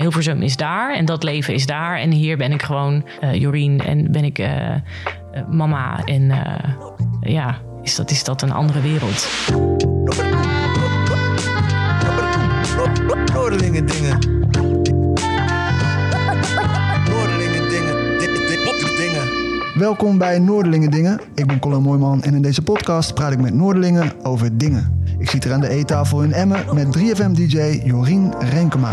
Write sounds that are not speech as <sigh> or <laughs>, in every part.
Hilversum is daar en dat leven is daar. En hier ben ik gewoon uh, Jorien en ben ik uh, uh, mama. En ja, is dat, is dat een andere wereld. Noorderlingen dingen. Noorderlingen dingen. dingen. Welkom bij Noorderlingen Dingen. Ik ben Colin Mooijman en in deze podcast praat ik met Noorderlingen over dingen. Ik zit er aan de eettafel in Emmen met 3FM-dj Jorien Renkema.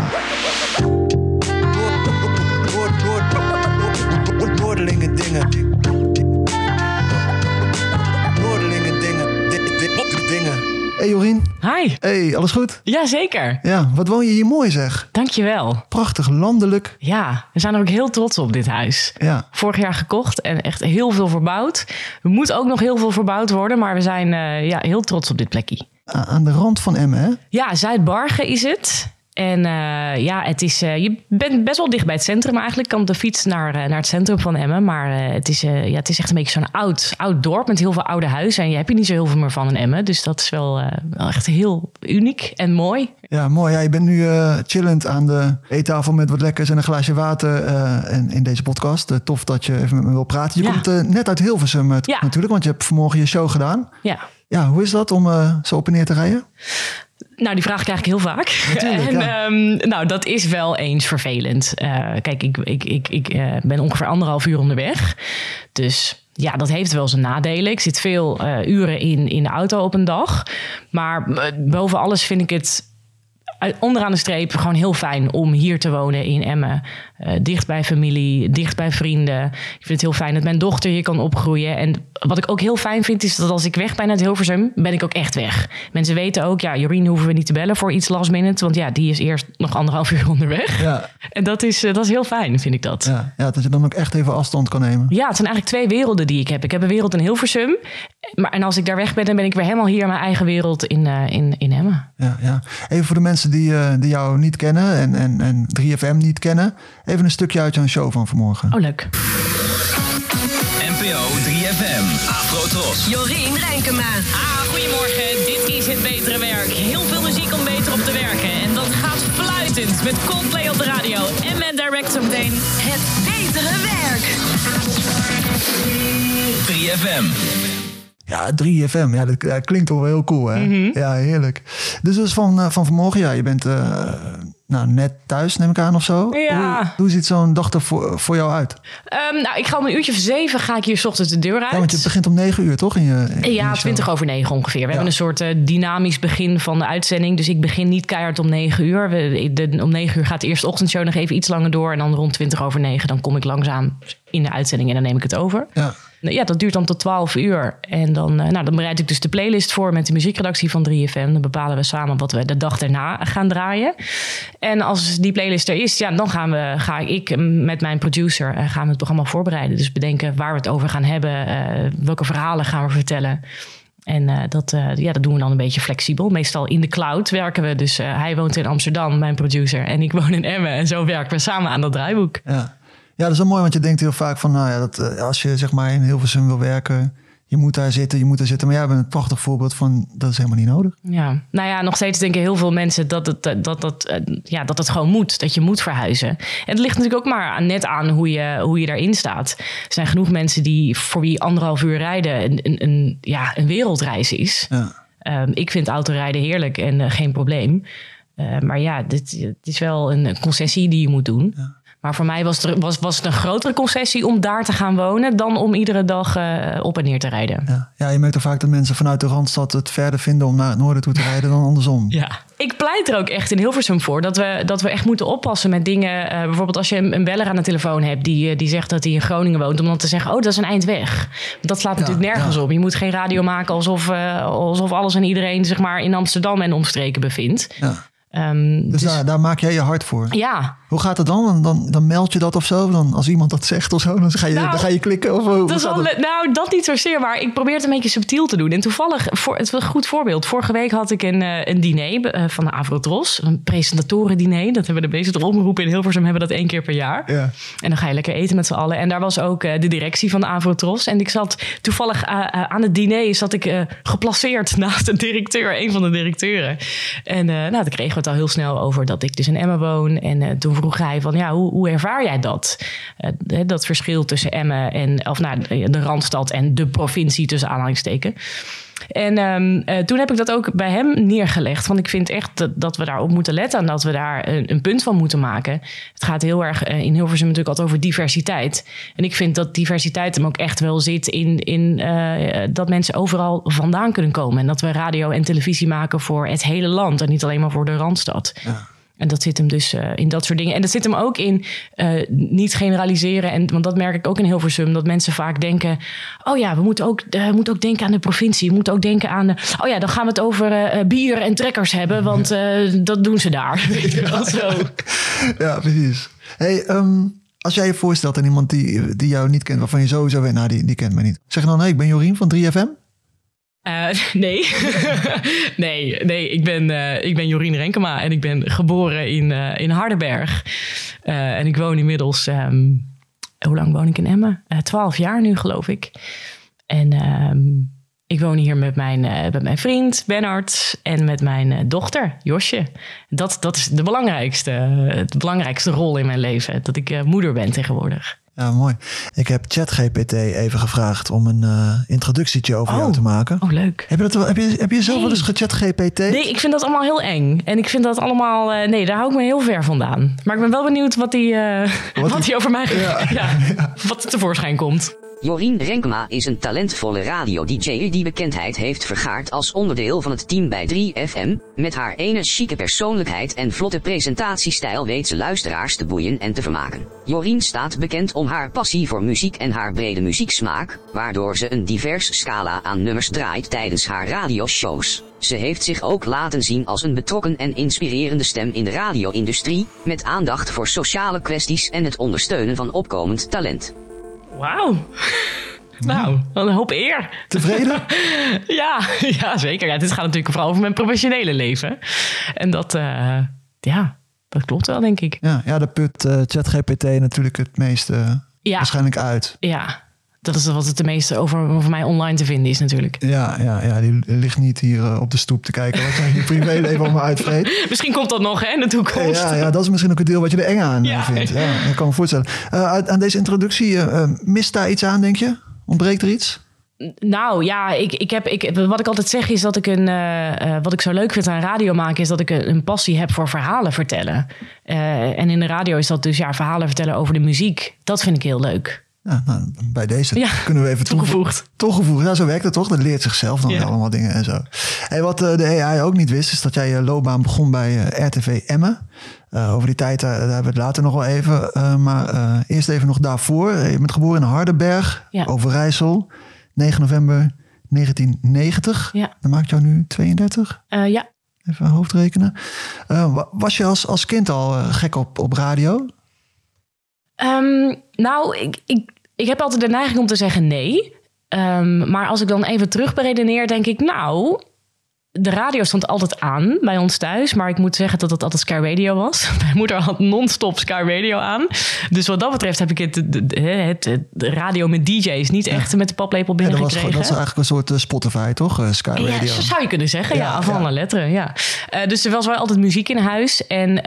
Dingen. Dingen. Dingen. Hey Jorien. Hi. Hey, alles goed? Jazeker. Ja, wat woon je hier mooi zeg. Dankjewel. Prachtig, landelijk. Ja, we zijn er ook heel trots op dit huis. Ja. Vorig jaar gekocht en echt heel veel verbouwd. Er moet ook nog heel veel verbouwd worden, maar we zijn uh, ja, heel trots op dit plekje. Aan de rand van Emmen, hè? Ja, Zuidbargen is het. En uh, ja, het is, uh, je bent best wel dicht bij het centrum eigenlijk. Kan de fiets naar, uh, naar het centrum van Emmen. Maar het, is, ja, het is echt een beetje zo'n oud, oud dorp met heel veel oude huizen. En je hebt hier niet zo heel veel meer van in Emmen. Dus dat is wel, wel echt heel uniek en mooi. Ja, mooi. Ja, je bent nu chillend aan de eettafel met wat lekkers en een glaasje water en in deze podcast. tof dat je even met me wil praten. Je Ja. komt net uit Hilversum Ja. natuurlijk, want je hebt vanmorgen je show gedaan. Ja. Ja, hoe is dat om zo op en neer te rijden? Nou, die vraag krijg ik heel vaak. Natuurlijk, <laughs> en, ja. ehm, nou, dat is wel eens vervelend. Eh, kijk, ik, ik, ik, ik eh, ben ongeveer anderhalf uur onderweg. Dus ja, dat heeft wel zijn nadelen. Ik zit veel eh, uren in, in de auto op een dag. Maar boven alles vind ik het onderaan de streep gewoon heel fijn om hier te wonen in Emmen. Eh, dicht bij familie, dicht bij vrienden. Ik vind het heel fijn dat mijn dochter hier kan opgroeien. En wat ik ook heel fijn vind, is dat als ik weg ben uit Hilversum, ben ik ook echt weg. Mensen weten ook, ja, Jorien hoeven we niet te bellen voor iets last minute. Want ja, die is eerst nog anderhalf <laughs> uur onderweg. Ja, En dat is, eh, dat is heel fijn, vind ik dat. ja, ja, dat je dan ook echt even afstand kan nemen. Ja, het zijn eigenlijk twee werelden die ik heb. Ik heb een wereld in Hilversum. Maar, en als ik daar weg ben, dan ben ik weer helemaal hier in mijn eigen wereld in, eh, in, in Emmen. Ja, ja. Even voor de mensen die, die jou niet kennen en, en, en 3FM niet kennen. Even een stukje uit jouw show van vanmorgen. Oh, leuk. NPO 3FM. Afrotros. Jorien Renkema. Ah, goedemorgen. Dit is het betere werk. Heel veel muziek om beter op te werken. En dat gaat fluitend met Coldplay op de radio. En met Direct zo meteen. Het betere werk. 3FM. Ja, 3FM. Ja, dat, dat klinkt toch wel heel cool, hè? Mhm. Ja, heerlijk. Dus dat is van, eh, van vanmorgen. Ja, je bent eh, nou, net thuis, neem ik aan, of zo. Ja. Hoe, hoe ziet zo'n dag er voor, voor jou uit? Ehm, nou, ik ga om een uurtje of zeven ga ik hier 's ochtends de deur uit. Ja, want je begint om 9 uur, toch? In je, in Ja? 20 over 9 ongeveer. We hebben een soort eh, dynamisch begin van de uitzending. Dus ik begin niet keihard om 9 uur. We, de, om 9 uur gaat de eerste ochtendshow nog even iets langer door. En dan rond 20 over 9 dan kom ik langzaam in de uitzending en dan neem ik het over. Ja. Nou Ja, dat duurt dan tot 12 uur. En dan, eh, nou, dan bereid ik dus de playlist voor met de muziekredactie van 3FM. Dan bepalen we samen wat we de dag daarna gaan draaien. En als die playlist er is, ja, dan gaan we, ga ik met mijn producer eh, gaan we het programma voorbereiden. Dus bedenken waar we het over gaan hebben. eh, welke verhalen gaan we vertellen. En dat, ja, dat doen we dan een beetje flexibel. Meestal in de cloud werken we. Dus hij woont in Amsterdam, mijn producer. En ik woon in Emmen. En zo werken we samen aan dat draaiboek. Ja. Ja, dat is wel mooi, want je denkt heel vaak van... Nou ja, dat, eh, als je zeg maar in Hilversum wil werken... Je moet daar zitten, je moet daar zitten. Maar jij bent een prachtig voorbeeld van... Dat is helemaal niet nodig. Ja, nou ja, nog steeds denken heel veel mensen dat het, eh, dat, dat, eh, ja, dat het gewoon moet. Dat je moet verhuizen. En het ligt natuurlijk ook maar net aan hoe je, hoe je daarin staat. Er zijn genoeg mensen die voor wie anderhalf uur rijden een, een, een, ja, een wereldreis is. Ja. Ehm, ik vind autorijden heerlijk en geen probleem. Maar ja, dit, het is wel een concessie die je moet doen. Maar voor mij was het, was, was het een grotere concessie om daar te gaan wonen... dan om iedere dag eh, op en neer te rijden. Ja. ja, je merkt toch vaak dat mensen vanuit de Randstad het verder vinden... om naar het noorden toe te rijden dan andersom. Ja. Ik pleit er ook echt in Hilversum voor dat we, dat we echt moeten oppassen met dingen. eh, bijvoorbeeld als je een, een beller aan de telefoon hebt die, eh, die zegt dat hij in Groningen woont, om dan te zeggen: Oh, dat is een eind weg. Dat slaat natuurlijk nergens ja. op. Je moet geen radio maken alsof, alsof alles en iedereen zich maar in Amsterdam en omstreken bevindt. Ja. Ehm, Dus, daar, daar maak jij je hard voor. ja. Hoe gaat het dan? Dan, dan, meld je dat of zo? Dan, als iemand dat zegt of zo, dan ga je, Nou, dan ga je klikken? Of, Dat is nou, dat niet zozeer, maar ik probeer het een beetje subtiel te doen. En toevallig, voor, het een goed voorbeeld. Vorige week had ik een, eh, een diner eh, van de Avrotros. Een presentatorendiner. Dat hebben de meeste omroepen in Hilversum hebben dat één keer per jaar. Ja. En dan ga je lekker eten met z'n allen. En daar was ook eh, de directie van de Avrotros. En ik zat toevallig aan het diner... zat ik geplaceerd <laughs> naast de directeur, een van de directeuren. En nou, dan kregen we het al heel snel over dat ik dus in Emmen woon. En toen vroeg hij van, ja, hoe, hoe ervaar jij dat? Eh, dat verschil tussen Emmen en... of nou, de Randstad en de provincie tussen aanhalingstekens. En ehm, eh, toen heb ik dat ook bij hem neergelegd. Want ik vind echt dat, dat we daarop moeten letten en dat we daar een, een punt van moeten maken. Het gaat heel erg eh, in Hilversum natuurlijk altijd over diversiteit. En ik vind dat diversiteit hem ook echt wel zit in, in dat mensen overal vandaan kunnen komen. En dat we radio en televisie maken voor het hele land en niet alleen maar voor de Randstad. En dat zit hem dus eh, in dat soort dingen. En dat zit hem ook in eh, niet generaliseren. En, want dat merk ik ook in Hilversum. Dat mensen vaak denken... oh ja, we moeten ook, eh, moeten ook denken aan de provincie. We moeten ook denken aan... De, oh ja, dan gaan we het over bier en trekkers hebben. Want dat doen ze daar. <laughs> Wel, zo. <laughs> Ja, precies. Hey, ehm, als jij je voorstelt aan iemand die, die jou niet kent, waarvan je sowieso weet, nou, die, die kent mij niet. Zeg dan, hey, ik ben Jorien van 3FM? Eh, <laughs> nee. <laughs> nee, nee ik, ben, eh, ik ben Jorien Renkema en ik ben geboren in, eh, in Hardenberg. En ik woon inmiddels, ehm, hoe lang woon ik in Emmen? Twaalf jaar nu, geloof ik. En ehm, ik woon hier met mijn, met mijn vriend Bernard en met mijn dochter Josje. Dat, dat is de belangrijkste, de belangrijkste rol in mijn leven. Dat ik moeder ben tegenwoordig. Ja, mooi. Ik heb ChatGPT even gevraagd om een eh, introductietje over jou Oh. te maken. Oh, leuk. Heb je, dat wel, heb, je, heb je zelf wel eens gechat-GPT? Nee, ik vind dat allemaal heel eng. En ik vind dat allemaal... eh, nee, daar hou ik me heel ver vandaan. Maar ik ben wel benieuwd wat hij eh, Wat <laughs> wat die- hij over mij... Ja, wat er tevoorschijn komt. Jorien Renkema is een talentvolle radio-dj die bekendheid heeft vergaard als onderdeel van het team bij 3FM. Met haar ene chique persoonlijkheid en vlotte presentatiestijl weet ze luisteraars te boeien en te vermaken. Jorien staat bekend om haar passie voor muziek en haar brede muzieksmaak, waardoor ze een divers scala aan nummers draait tijdens haar radioshows. Ze heeft zich ook laten zien als een betrokken en inspirerende stem in de radio-industrie, met aandacht voor sociale kwesties en het ondersteunen van opkomend talent. Wauw. <laughs> Nou, wat een hoop eer. Tevreden? <laughs> Ja, ja zeker. Ja, dit gaat natuurlijk vooral over mijn professionele leven. En dat, eh, ja, dat klopt wel, denk ik. ja, ja, daar put eh, ChatGPT natuurlijk het meeste Ja. waarschijnlijk uit. Ja, dat is wat het de meeste over, over mij online te vinden is natuurlijk. Ja, ja, ja, die ligt niet hier eh, op de stoep te kijken wat jij je privéleven allemaal uitvreet. <laughs> Misschien komt dat nog hè, in de toekomst. Ja, ja, dat is misschien ook het deel wat je er eng aan eh, Ja. vindt. Ja, ik kan me voorstellen. Eh, aan deze introductie, eh, eh, mist daar iets aan, denk je? Ontbreekt er iets? Nou ja, ik, ik heb, ik, wat ik altijd zeg is dat ik een. eh, eh, wat ik zo leuk vind aan radio maken, is dat ik een, een passie heb voor verhalen vertellen. Eh, en in de radio is dat dus ja, verhalen vertellen over de muziek. Dat vind ik heel leuk. Ja, nou, bij deze Ja, kunnen we even toegevoegd. Toegevoegd, ja, zo werkt het toch? Dat leert zichzelf dan Ja. allemaal dingen en zo. Hey, wat de AI ook niet wist, is dat jij je loopbaan begon bij RTV Emmen. Over die tijd, daar, daar hebben we het later nog wel even. Maar eerst even nog daarvoor. Je bent geboren in Hardenberg, Ja. Overijssel. 9 november 1990. Ja. Dat maakt jou nu 32. Eh, ja, Even hoofdrekenen. Eh, wa- was je als, als kind al eh, gek op, op radio? Ehm, nou, ik, ik, ik heb altijd de neiging om te zeggen nee. Ehm, maar als ik dan even terug beredeneer, denk ik, nou, de radio stond altijd aan bij ons thuis. Maar ik moet zeggen dat het altijd Sky Radio was. <laughs> Mijn moeder had non-stop Sky Radio aan. Dus wat dat betreft heb ik het, het, het radio met DJ's niet echt met de paplepel Ja, dat, was, binnengekregen. gewoon- dat is eigenlijk een soort eh, Spotify, toch? Eh, Sky Ja, Radio. zo zou je kunnen zeggen. Ja, Ja, van ja. alle letteren. Ja. Eh, dus er was wel altijd muziek in huis. En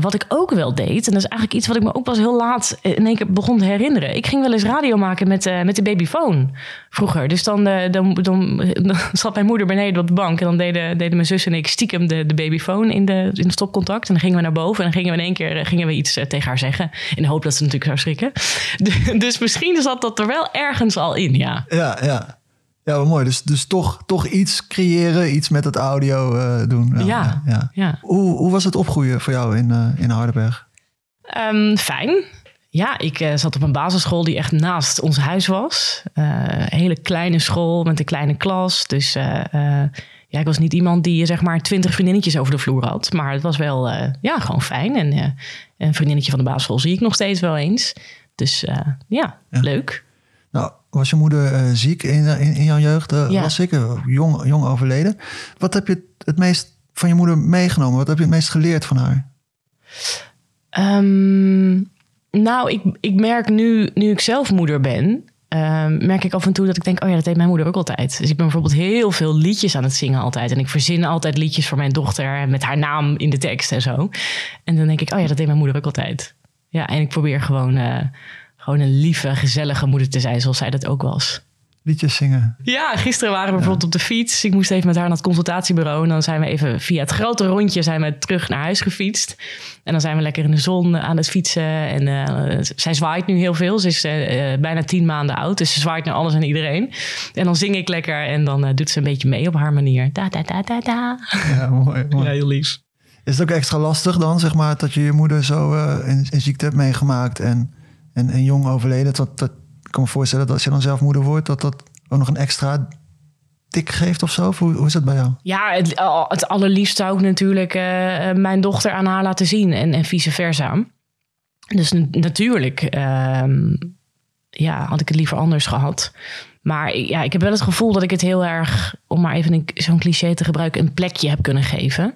wat ik ook wel deed, en dat is eigenlijk iets wat ik me ook pas heel laat in één keer begon te herinneren. Ik ging wel eens radio maken met, eh, met de babyfoon vroeger. Dus dan, dan, dan, <laughs> dan zat mijn moeder beneden op de bank. En dan deden, deden mijn zus en ik stiekem de, de babyfoon in, de, in het stopcontact. En dan gingen we naar boven en dan gingen we in één keer eh, gingen we iets eh, tegen haar zeggen. In de hoop dat ze natuurlijk zou schrikken. <laughs> Dus misschien zat dat er wel ergens al in, ja. Ja, ja. Ja, mooi. Dus, dus toch, toch iets creëren, iets met het audio eh, doen. Ja, Ja, ja. ja. Hoe, hoe was het opgroeien voor jou in, eh, in Hardenberg? Ehm, fijn. Ja, ik zat op een basisschool die echt naast ons huis was. Een hele kleine school met een kleine klas. Dus ja, ik was niet iemand die zeg maar twintig vriendinnetjes over de vloer had. Maar het was wel uh, ja, gewoon fijn. En uh, een vriendinnetje van de basisschool zie ik nog steeds wel eens. Dus uh, ja, ja, leuk. Nou, was je moeder ziek in, in, in, jouw jeugd? Ja. Was ik jong, jong overleden. Wat heb je het meest van je moeder meegenomen? Wat heb je het meest geleerd van haar? Um, nou, ik, ik merk nu, nu ik zelf moeder ben, uh, merk ik af en toe dat ik denk, oh ja, dat deed mijn moeder ook altijd. Dus ik ben bijvoorbeeld heel veel liedjes aan het zingen altijd. En ik verzin altijd liedjes voor mijn dochter met haar naam in de tekst en zo. En dan denk ik, oh ja, dat deed mijn moeder ook altijd. Ja, en ik probeer gewoon, uh, gewoon een lieve, gezellige moeder te zijn, zoals zij dat ook was liedjes zingen. Ja, gisteren waren we bijvoorbeeld op de fiets. Ik moest even met haar naar het consultatiebureau. En dan zijn we even via het grote rondje zijn we terug naar huis gefietst. En dan zijn we lekker in de zon aan het fietsen. En uh, zij zwaait nu heel veel. Ze is uh, bijna tien maanden oud. Dus ze zwaait naar alles en iedereen. En dan zing ik lekker. En dan uh, doet ze een beetje mee op haar manier. Da, da, da, da, da. Ja, mooi, mooi. Ja, heel lief. Is het ook extra lastig dan, zeg maar, dat je je moeder zo in, in, ziekte hebt meegemaakt en, en, en jong overleden? Dat, dat, ik kan me voorstellen dat als je dan zelf moeder wordt, dat dat ook nog een extra tik geeft of zo? hoe, hoe, is dat bij jou? Ja, het, het allerliefst zou ik natuurlijk uh, mijn dochter aan haar laten zien en, en vice versa. Dus natuurlijk uh, ja, had ik het liever anders gehad. Maar ja, ik heb wel het gevoel dat ik het heel erg, om maar even zo'n cliché te gebruiken, een plekje heb kunnen geven.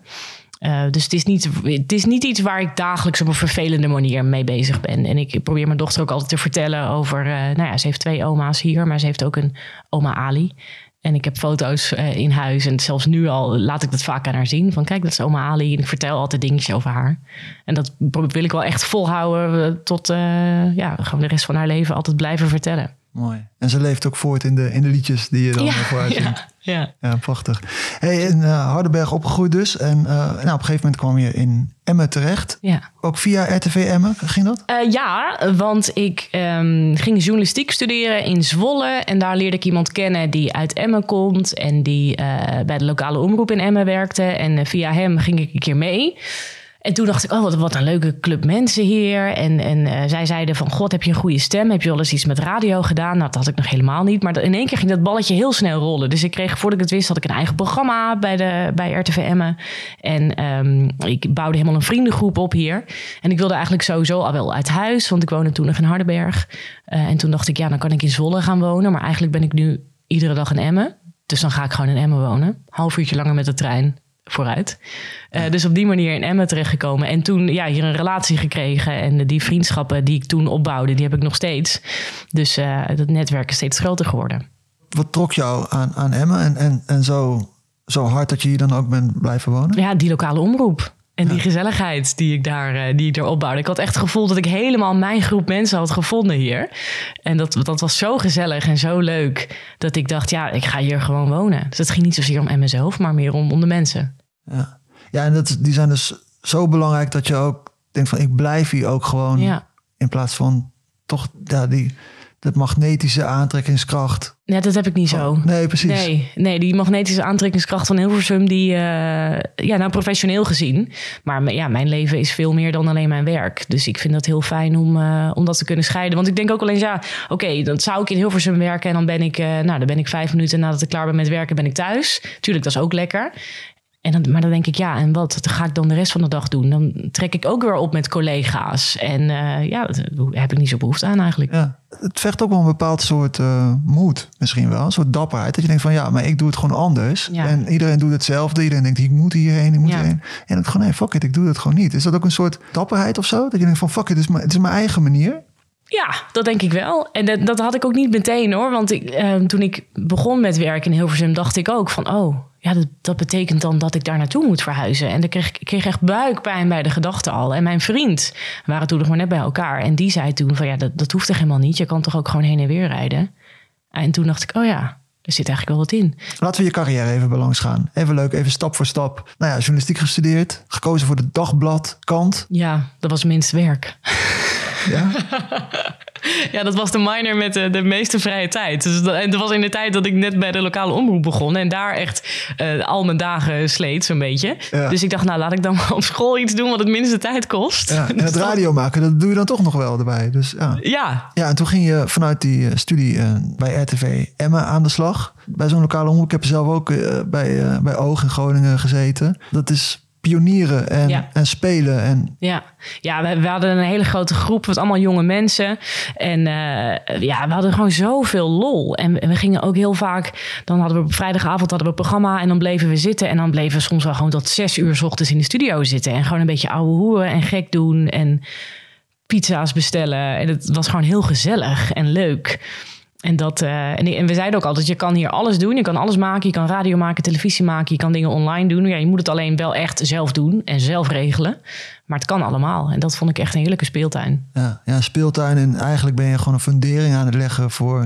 Uh, dus het is, niet, het is niet iets waar ik dagelijks op een vervelende manier mee bezig ben. En ik probeer mijn dochter ook altijd te vertellen over... Uh, nou ja, ze heeft twee oma's hier, maar ze heeft ook een oma Ali. En ik heb foto's uh, in huis en zelfs nu al laat ik dat vaak aan haar zien. Van kijk, dat is oma Ali en ik vertel altijd dingetjes over haar. En dat wil ik wel echt volhouden tot ja, gewoon de rest van haar leven altijd blijven vertellen. Mooi. En ze leeft ook voort in de, in de liedjes die je dan ja, voor haar zingt. Ja, ja. prachtig. Hey, in uh, Hardenberg opgegroeid dus. En uh, nou, op een gegeven moment kwam je in Emmen terecht. Ja. Ook via RTV Emmen, ging dat? Uh, ja, want ik um, ging journalistiek studeren in Zwolle. En daar leerde ik iemand kennen die uit Emmen komt. En die bij de lokale omroep in Emmen werkte. En via hem ging ik een keer mee. En toen dacht ik, oh, wat, een leuke club mensen hier. En, en uh, zij zeiden van, god, heb je een goede stem? Heb je wel eens iets met radio gedaan? Nou, dat had ik nog helemaal niet. Maar in één keer ging dat balletje heel snel rollen. Dus ik kreeg, voordat ik het wist, had ik een eigen programma bij, de, bij RTV En um, ik bouwde helemaal een vriendengroep op hier. En ik wilde eigenlijk sowieso al wel uit huis, want ik woonde toen nog in Hardenberg. Uh, en toen dacht ik, ja, dan kan ik in Zwolle gaan wonen. Maar eigenlijk ben ik nu iedere dag in Emmen. Dus dan ga ik gewoon in Emmen wonen. Half uurtje langer met de trein vooruit. Uh, dus op die manier in Emmen terechtgekomen. En toen ja, hier een relatie gekregen. En die vriendschappen die ik toen opbouwde, die heb ik nog steeds. Dus uh, dat netwerk is steeds groter geworden. Wat trok jou aan, aan Emmen en, en, en zo, zo hard dat je hier dan ook bent blijven wonen? Ja, die lokale omroep. En die gezelligheid die ik daar uh, die ik er opbouwde. Ik had echt het gevoel dat ik helemaal mijn groep mensen had gevonden hier. En dat, dat was zo gezellig en zo leuk. Dat ik dacht, ja, ik ga hier gewoon wonen. Dus het ging niet zozeer om Emmen zelf, maar meer om, om de mensen. Ja, ja en dat, die zijn dus zo belangrijk dat je ook denkt van ik blijf hier ook gewoon. Ja. In plaats van toch ja, die, dat magnetische aantrekkingskracht. Ja, dat heb ik niet zo. Oh, nee, precies. Nee, nee, die magnetische aantrekkingskracht van Hilversum, die, uh, ja, nou professioneel gezien. Maar ja, mijn leven is veel meer dan alleen mijn werk. Dus ik vind dat heel fijn om, uh, om dat te kunnen scheiden. Want ik denk ook alleen, ja, oké, dan zou ik in Hilversum werken en dan ben ik, uh, nou, dan ben ik vijf minuten nadat ik klaar ben met werken, ben ik thuis. Tuurlijk, dat is ook lekker. En dan, maar dan denk ik, ja, en wat ga ik dan de rest van de dag doen? Dan trek ik ook weer op met collega's. En uh, ja, daar heb ik niet zo behoefte aan eigenlijk. Ja, het vecht ook wel een bepaald soort uh, moed, misschien wel. Een soort dapperheid. Dat je denkt van, ja, maar ik doe het gewoon anders. Ja. En iedereen doet hetzelfde. Iedereen denkt, ik moet hierheen, ik moet ja. hierheen. En ik gewoon, nee, fuck it, ik doe het gewoon niet. Is dat ook een soort dapperheid of zo? Dat je denkt van, fuck it, het is mijn, het is mijn eigen manier. Ja, dat denk ik wel. En dat, dat had ik ook niet meteen hoor. Want ik, uh, toen ik begon met werken in Hilversum, dacht ik ook van, oh, ja, dat, dat, betekent dan dat ik daar naartoe moet verhuizen. En dan kreeg ik kreeg echt buikpijn bij de gedachte al. En mijn vriend, we waren toen nog maar net bij elkaar. En die zei toen van ja, dat, dat hoeft toch helemaal niet. Je kan toch ook gewoon heen en weer rijden. En toen dacht ik, oh ja, er zit eigenlijk wel wat in. Laten we je carrière even belangs gaan. Even leuk, even stap voor stap. Nou ja, journalistiek gestudeerd. Gekozen voor de dagbladkant. Ja, dat was minst werk. <laughs> Ja? <laughs> Ja, dat was de minor met de, de meeste vrije tijd. Dus dat, en dat was in de tijd dat ik net bij de lokale omroep begon. En daar echt eh, al mijn dagen sleet, zo'n beetje. Ja. Dus ik dacht, nou laat ik dan <laughs> maar op school iets doen wat het minste tijd kost. Ja, en het <laughs> radio maken, dat doe je dan toch nog wel erbij. Dus ja. Ja, Ja, en toen ging je vanuit die eh, studie eh, bij RTV Emmen aan de slag. Bij zo'n lokale omroep. Ik heb zelf ook bij, bij Oog in Groningen gezeten. Dat is pionieren en, Ja. en spelen. En Ja, ja we, we hadden een hele grote groep met allemaal jonge mensen. En eh, ja, we hadden gewoon zoveel lol. En, en we gingen ook heel vaak... Dan hadden we op vrijdagavond hadden we een programma... en dan bleven we zitten. En dan bleven we soms wel gewoon tot zes uur 's ochtends in de studio zitten. En gewoon een beetje ouwe hoeren en gek doen. En pizza's bestellen. En het was gewoon heel gezellig en leuk. En, dat, eh, en, en we zeiden ook altijd, je kan hier alles doen. Je kan alles maken. Je kan radio maken, televisie maken. Je kan dingen online doen. Ja, je moet het alleen wel echt zelf doen en zelf regelen. Maar het kan allemaal. En dat vond ik echt een heerlijke speeltuin. ja, ja, speeltuin. En eigenlijk ben je gewoon een fundering aan het leggen voor,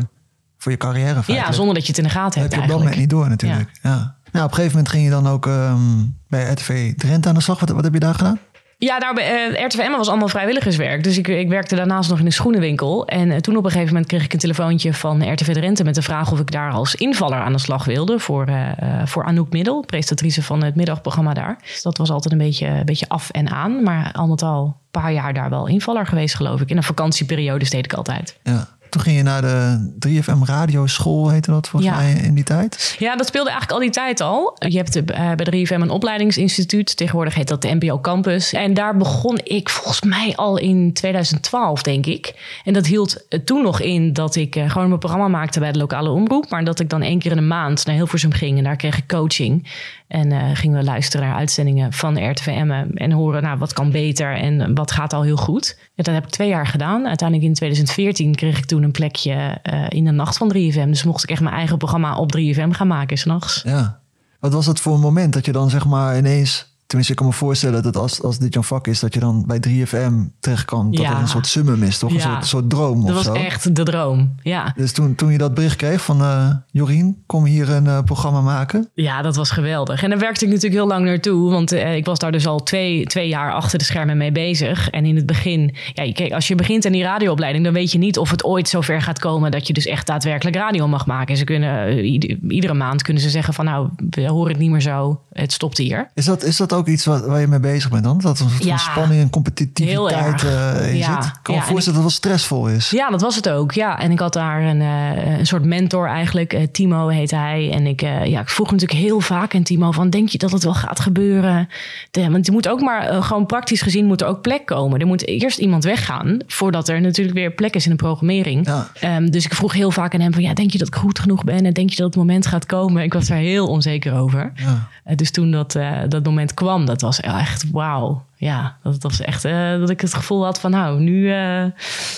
voor je carrière. Ja, zonder dat je het in de gaten Dat hebt heb je op dat moment niet door natuurlijk. Ja. Nou, op een gegeven moment ging je dan ook ehm, bij RTV Drenthe aan de slag. Wat, wat heb je daar gedaan? Ja, bij eh, RTV was allemaal vrijwilligerswerk. Dus ik, ik werkte daarnaast nog in een schoenenwinkel. En eh, toen op een gegeven moment kreeg ik een telefoontje van RTV Drenthe... met de vraag of ik daar als invaller aan de slag wilde... voor, eh, voor Anouk Middel, presentatrice van het middagprogramma daar. Dus dat was altijd een beetje, een beetje af en aan. Maar al met al een paar jaar daar wel invaller geweest, geloof ik. In een vakantieperiode deed ik altijd. Ja. Toen ging je naar de 3FM radioschool, heette dat volgens Ja. mij in die tijd. Ja, dat speelde eigenlijk al die tijd al. Je hebt eh, bij de 3FM een opleidingsinstituut. Tegenwoordig heet dat de NPO Campus. En daar begon ik volgens mij al in 2012, denk ik. En dat hield eh, toen nog in dat ik eh, gewoon mijn programma maakte bij de lokale omroep. Maar dat ik dan één keer in de maand naar Hilversum ging. En daar kreeg ik coaching. En eh, gingen we luisteren naar uitzendingen van RTVM. En horen, nou, wat kan beter en wat gaat al heel goed. Dat heb ik twee jaar gedaan. Uiteindelijk in 2014 kreeg ik toen een plekje eh, in de nacht van 3FM. Dus mocht ik echt mijn eigen programma op 3FM gaan maken, s'nachts. Ja. Wat was dat voor een moment dat je dan zeg maar ineens... Tenminste, ik kan me voorstellen dat als, als dit jouw vak is... dat je dan bij 3FM terecht kan. Dat Ja. een soort summum is, toch? Een soort, soort droom Dat of was zo. echt de droom. Ja. Dus toen, toen je dat bericht kreeg van... eh Jorien, kom hier een eh, programma maken. ja, dat was geweldig. En daar werkte ik natuurlijk heel lang naartoe. Want eh, ik was daar dus al twee, twee jaar achter de schermen mee bezig. En in het begin... Ja, kijk, als je begint aan die radioopleiding... dan weet je niet of het ooit zover gaat komen... dat je dus echt daadwerkelijk radio mag maken. En ze kunnen, ieder- iedere maand kunnen ze zeggen van... nou, we horen het niet meer zo. Het stopt hier. Is dat, is dat ook iets wat, waar je mee bezig bent dan? Dat er een soort Ja. van spanning en competitiviteit eh, in Ja. zit? Ik kan me Ja, voorstellen dat het wel stressvol is. Ja, dat was het ook. Ja, en ik had daar een, eh, een soort mentor eigenlijk. Eh, Timo heet hij. En ik, ja, ik vroeg natuurlijk heel vaak aan Timo van... denk je dat het wel gaat gebeuren? De- want er moet ook maar, gewoon praktisch gezien... moet er ook plek komen. Er moet eerst iemand weggaan... voordat er natuurlijk weer plek is in de programmering. Ehm, dus ik vroeg heel vaak aan hem van... ja, denk je dat ik goed genoeg ben? En denk je dat het moment gaat komen? Ik was daar heel onzeker over. Ja. Dus toen dat, dat moment kwam, dat was echt wauw. Ja, dat was echt eh, dat ik het gevoel had van nou, nu, eh,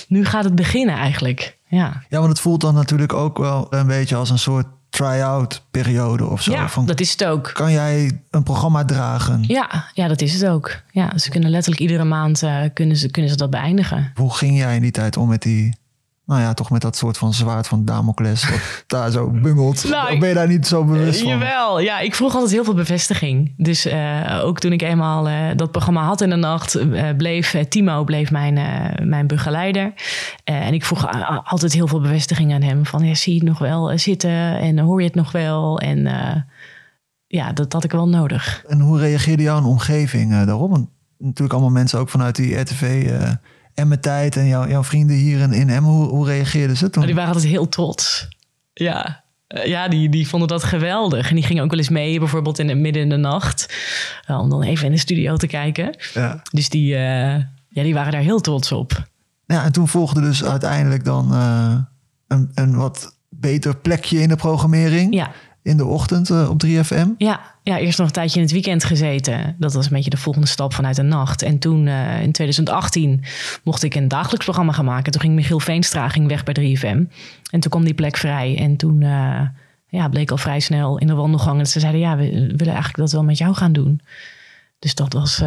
nu gaat het beginnen eigenlijk. Ja, ja, want het voelt dan natuurlijk ook wel een beetje als een soort try-out periode of zo. ja van, dat is het ook. Kan jij een programma dragen? Ja, ja, dat is het ook. Ja, ze kunnen letterlijk iedere maand eh, kunnen ze, kunnen ze dat beëindigen. Hoe ging jij in die tijd om met die... Nou ja, toch met dat soort van zwaard van Damocles... dat <laughs> daar zo bungelt. Nou, of ben je daar niet zo bewust van? Jawel, ja, ik vroeg altijd heel veel bevestiging. Dus eh, ook toen ik eenmaal eh, dat programma had in de nacht, eh, bleef Timo bleef mijn, mijn begeleider. En ik vroeg altijd heel veel bevestiging aan hem. Van ja, zie je het nog wel zitten en hoor je het nog wel? En ja, dat had ik wel nodig. En hoe reageerde jouw omgeving daarop? Want natuurlijk allemaal mensen ook vanuit die RTV eh Emmen-tijd... en jouw, jouw vrienden hier in, in Emmen. Hoe, hoe reageerden ze toen? Maar die waren altijd heel trots. Ja, Eh, ja die, die vonden dat geweldig. En die gingen ook wel eens mee, bijvoorbeeld in de, midden in de nacht. eh, om dan even in de studio te kijken. Ja. Dus die, eh, ja, die waren daar heel trots op. Ja, en toen volgde dus uiteindelijk dan een, een wat beter plekje in de programmering. Ja, In de ochtend eh, op 3FM. ja, ja, eerst nog een tijdje in het weekend gezeten. Dat was een beetje de volgende stap vanuit de nacht. En toen eh, in 2018 mocht ik een dagelijks programma gaan maken. Toen ging Michiel Veenstra ging weg bij 3FM. En toen kwam die plek vrij. En toen eh, ja, bleek al vrij snel in de wandelgang... dat ze zeiden, ja, we willen eigenlijk dat wel met jou gaan doen. Dus dat was,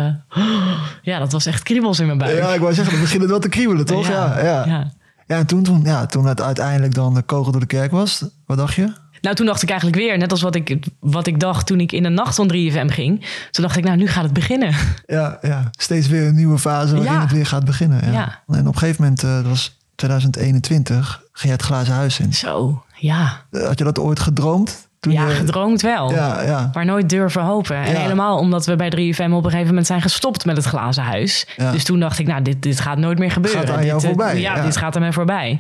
<gasps> ja, dat was echt kriebels in mijn buik. Ja, ik wou zeggen, dan begint het wel te kriebelen, toch? Ja, ja. ja. ja. en toen, toen, ja, toen het uiteindelijk dan de kogel door de kerk was, wat dacht je? Nou, toen dacht ik eigenlijk weer, net als wat ik, wat ik dacht toen ik in de nacht van 3FM ging. Toen dacht ik, nou, nu gaat het beginnen. <laughs> Ja, ja. steeds weer een nieuwe fase waarin Ja. het weer gaat beginnen. Ja. Ja. En op een gegeven moment, eh, dat was 2021 ging jij het glazen huis in. Zo, ja. Eh, Had je dat ooit gedroomd? Toen Ja, je- gedroomd wel. Ja, ja. Maar nooit durven hopen. En Ja. helemaal omdat we bij 3FM op een gegeven moment zijn gestopt met het glazen huis. Ja. Dus toen dacht ik, nou, dit, dit gaat nooit meer gebeuren. Gaat aan dit, jou eh, voorbij, Ja, ja. dit gaat aan mij voorbij.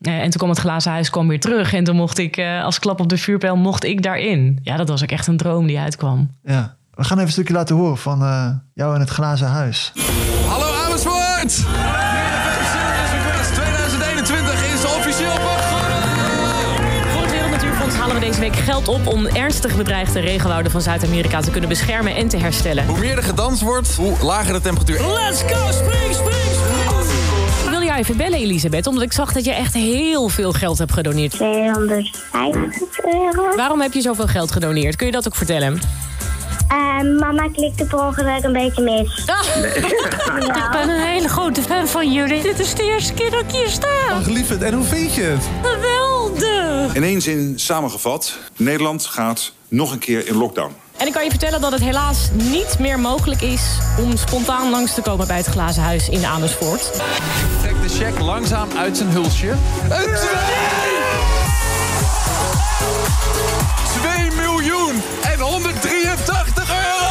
Eh, en toen kwam het glazen huis kwam weer terug. En toen mocht ik, eh, als klap op de vuurpijl, mocht ik daarin. Ja, dat was ook echt een droom die uitkwam. ja. We gaan even een stukje laten horen van eh, jou in het glazen huis. Hallo Amersfoort! 2021 is officieel begonnen! Voor het Wereld Natuurfonds halen we deze week geld op om ernstig bedreigde regenwouden van Zuid-Amerika te kunnen beschermen en te herstellen. Hoe meer er gedanst wordt, hoe lager de temperatuur. Let's go, spring, spring, jou even bellen, Elisabeth, omdat ik zag dat je echt heel veel geld hebt gedoneerd. 250 euro. Waarom heb je zoveel geld gedoneerd? Kun je dat ook vertellen? En mama klikte per ongeluk een beetje mis. <laughs> Ik ben een hele grote fan van jullie. Dit is de eerste keer dat ik hier sta. Lieverd, en hoe vind je het? Geweldig! In één zin samengevat, Nederland gaat nog een keer in lockdown. En ik kan je vertellen dat het helaas niet meer mogelijk is om spontaan langs te komen bij het glazen huis in Amersfoort. Trek de check langzaam uit zijn hulsje. Een twee! 2 miljoen en 183 euro!